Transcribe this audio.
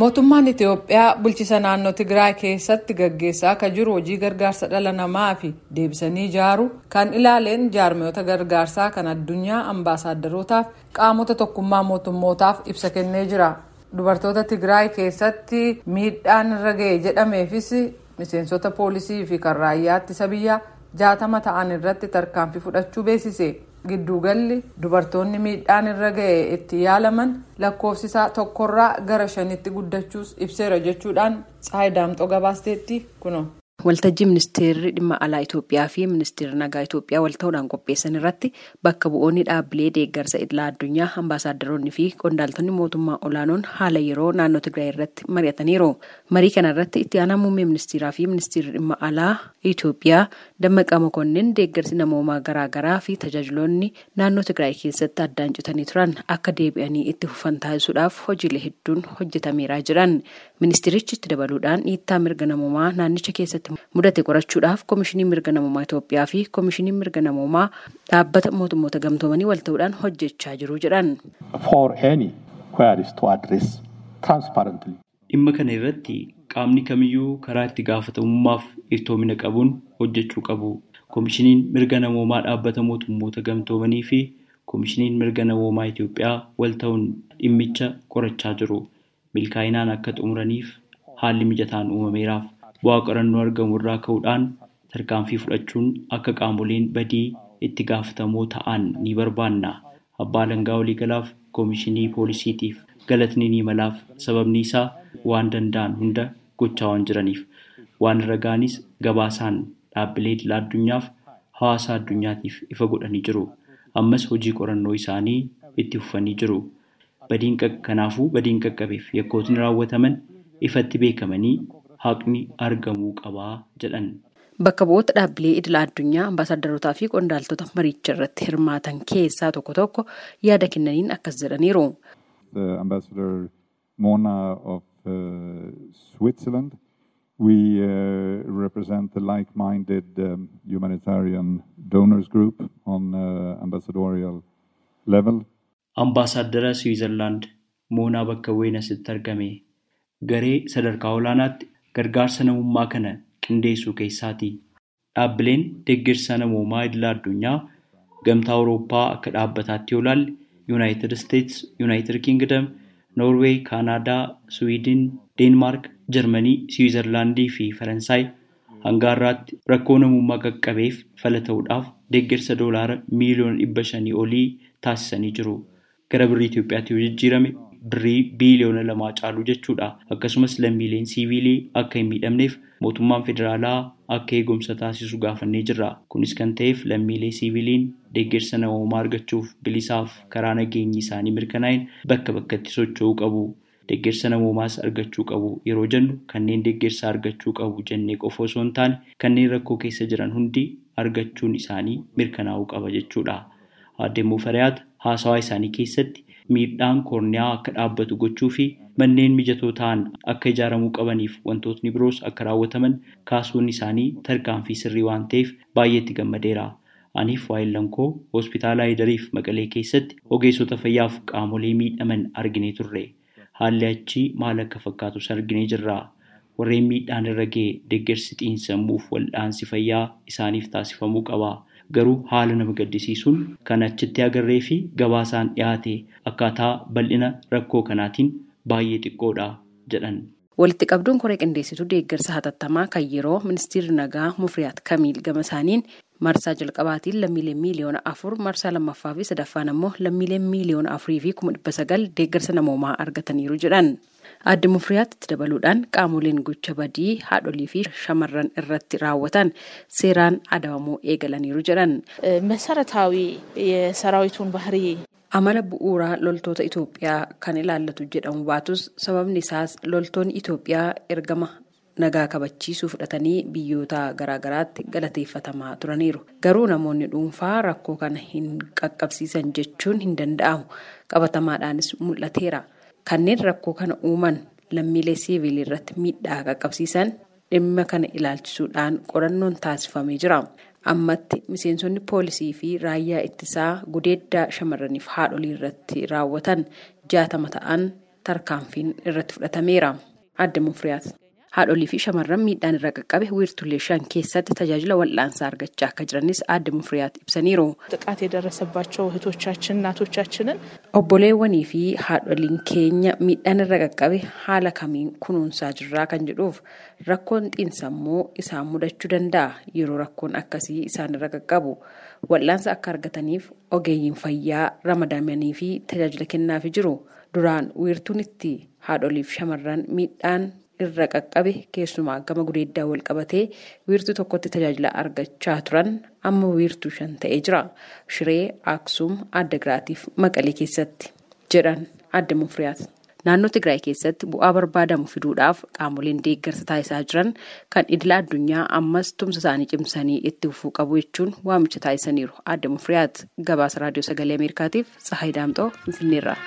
mootummaan itiyoophiyaa bulchisa naannoo tigraay keessatti gaggeessaa akka jiru hojii gargaarsa dhala namaa fi deebisanii ijaaru kan ilaaleen jaarmiyoota gargaarsaa kan addunyaa ambaasaadarootaaf qaamota tokkummaa mootummootaaf ibsa kennee jira dubartoota tigraay keessatti miidhaan irra ga'e jedhameefis miseensota poolisii fi kan raayyaa ittisa biyyaa jaatama ta'an irratti tarkaanfii fudhachuu beeksise. Gidduugalli dubartoonni miidhaan irra ga'e itti yaalaman lakkoofsisaa tokkorraa gara shanitti guddachuus ibseera jechuudhaan tsaayidaamxoo gabaasteetti kuno. Waltajjii ministeerri dhimma alaa itoophiyaa fi ministeerri nagaa itoophiyaa wal ta'uudhaan qopheessan irratti bakka bu'oonni dhaabbilee deeggarsa idilaa addunyaa ambaasaadaronni fi qondaaltonni mootummaa olaanoon haala yeroo naannoo tigraay irratti mari'ataniiru. Marii kana irratti itti aanaa muummee ministeeraa fi ministeerri dhimma alaa itoophiyaa dammaqaa mokonnin deeggarsi namoomaa garaagaraa fi tajaajiloonni naannoo tigraay keessatti addaan citanii turan. Akka deebi'anii itti fufan taasisuudhaaf hojiilee hedduun hojjetameeraa jiran ministeerichi itti dabaluudhaan dhiittaa mirga namoomaa naannicha keessatti mudate qorachuudhaaf koomishinii mirga namoomaa Itoophiyaa fi koomishinii mirga namoomaa dhaabbata mootummoota gamtoomanii wal ta'uudhaan hojjechaa jiru jedhan. Dhimma kana irratti qaamni kamiyyuu karaa itti gaafatamummaaf iftoomina qabuun hojjechuu qabu. Koomishiniin mirga namoomaa dhaabbata mootummoota gamtoomanii fi koomishiniin mirga namoomaa Itoophiyaa wal ta'uun dhimmicha qorachaa jiru. Milkaa'inaan akka xumuraniif haalli mijataan uumameeraaf. bu'aa qorannoo argamu irraa ka'uudhaan tarkaanfii fudhachuun akka qaamoleen badii itti gaafatamoo ta'an ni barbaanna. Abbaa Alangaa waliigalaaf koomishinii poolisiitiif galatni ni malaaf sababni isaa waan danda'an hunda gochaa waan jiraniif. Waan irra ga'anis gabaasaan dhaabbilee idil addunyaaf hawaasa addunyaatiif ifa godhanii jiru. Ammas hojii qorannoo isaanii itti fufanii jiru. Badiin kanaafuu badiin qaqqabeef yakkootni raawwataman ifatti beekamanii haqni argamuu qabaa jedhan. Bakka bu'oota dhaabbilee idila addunyaa ambaasaadarootaa fi qondaaltota mariicha irratti hirmaatan keessaa tokko tokko yaada kennaniin akkas jedhaniiru. Ambassador Mona of Switzerland. We uh, represent the like-minded um, humanitarian donors group on uh, ambassadorial level. Ambaasaaddara Swiizerlaand Moonaa bakka bu'een asitti argame. Garee sadarkaa olaanaatti gargaarsa namummaa kana qindeessuu keessaati. Dhaabbileen deeggarsa namummaa idila addunyaa gamtaa Awurooppaa akka dhaabbataatti yoo ilaalle Yuunaayitid Isteets, Yuunaayitid Kingdom, Noorweey, Kaanaadaa, Suwiidin, Deenmaark, Jarmanii, Siwiizerlaandii fi Faransaay hanga har'aatti rakkoo namummaa qaqqabeef fala ta'uudhaaf deeggarsa doolaara miiliyoona dhibba shanii olii taasisanii jiru. Gara birrii Itoophiyaatti yoo jijjiirame birrii biiliyoona lamaa caalu jechuudha. Akkasumas lammiileen siiviilii akka hin miidhamneef mootummaan federaalaa akka eegumsa taasisu gaafannee jirra. Kunis kan ta'eef lammiilee siiviiliin deeggarsa namoomaa argachuuf bilisaaf karaa nageenyi isaanii mirkanaa'een bakka bakkatti socho'uu qabu. Deeggarsa namoomaas argachuu qabu. Yeroo jennu kanneen deeggarsa argachuu qabu jennee qofa osoo hin taane kanneen rakkoo keessa jiran hundi argachuun isaanii mirkanaa'uu qaba jechuudha. Aadde Mufariyaat haasawaa isaanii keessatti miidhaan koorniyaa akka dhaabbatu gochuu fi manneen mijatoo ta'an akka ijaaramuu qabaniif wantootni biroos akka raawwataman kaasuun isaanii tarkaanfii sirrii waan ta'eef baay'eetti gammadeera. Aniif waa'illan koo hospitaala Haydariif Maqalee keessatti ogeessota fayyaaf qaamolee miidhaman arginee turre. Haalli achii maal akka fakkaatus arginee jirra. Warreen miidhaan irra ga'e deeggarsi xiinsammuuf wal'aansi fayyaa isaaniif taasifamuu qaba. Garuu haala nama gaddisiisuun kan achitti agarree fi gabaasaan dhiyaate akkaataa bal'ina rakkoo kanaatiin baay'ee xiqqoodha jedhan. Walitti qabduun koree qindeessituu deeggarsa hatattamaa kan yeroo ministeerri nagaa Mufriyaat Kamiil gama isaaniin marsaa jalqabaatiin lammiileen miiliyoona afur marsaa lammaffaa fi sadaffaan ammoo lammiileen miiliyoona afurii fi kuma dhibba sagal deeggarsa namoomaa argataniiru jedhan. Aadde Mufiriyaatti dabaluudhaan qaamoleen gocha badii haadholii fi shamarran irratti raawwatan seeraan adabamuu eegalaniiru jedhan. Masarataawwi saraawwituun baharii. Amala bu'uuraa loltoota Itoophiyaa kan ilaallatu jedhamu baatus sababni isaas loltoonni Itoophiyaa ergama nagaa kabachiisuu fudhatanii biyyoota garaagaraatti galateeffatamaa turaniiru. Garuu namoonni dhuunfaa rakkoo kana hin qaqqabsiisan jechuun hin danda'amu qabatamaadhaanis mul'ateera. Kanneen rakkoo kana uuman lammiilee siivilii irratti miidhaa qaqqabsiisan dhimma kana ilaalchisuudhaan qorannoon taasifamee jira. Ammatti miseensonni poolisii fi raayyaa ittisaa gudeeddaa shamarraniif haadholii irratti raawwatan jaatama ta'an tarkaanfiin irratti fudhatameera. Adde Mufriyaat. Haadholii fi shamarran miidhaan irra qaqqabe wiirtulee shan keessatti tajaajila wal'aansaa argachaa akka jiranis adde Mufriyaat ibsaniiru. ጥቃት የደረሰባቸው እህቶቻችን እናቶቻችንን Obboleewwanii fi haadholiin keenya miidhaan irra qaqqabe haala kamiin kunuunsaa jirraa kan jedhuuf rakkoon xiinsammuu isaan mudachuu danda'a yeroo rakkoon akkasii isaan irra qaqqabu wal'aansa akka argataniif ogeeyyiin fayyaa ramadamanii fi tajaajila kennaafii jiru duraan wiirtuun itti haadholiif shamarran miidhaan irra qaqqabe keessumaa gama gudeeddaa wal qabatee wiirtuu tokkotti tajaajila argachaa turan amma wiirtuu shan ta'ee jira shiree aksuum addagiraatiif maqalee keessatti jedhan adde mufriyaat. Naannoo Tigraay keessatti bu'aa barbaadamu fiduudhaaf qaamoleen deeggarsa taasisaa jiran kan idila addunyaa ammas tumsa isaanii cimsanii itti fufuu qabu jechuun waamicha taasisaniiru. Adde Mufriyaat gabaasa raadiyoo sagalee Ameerikaatiif Tsahaay Daamxoo Finfinneerraa.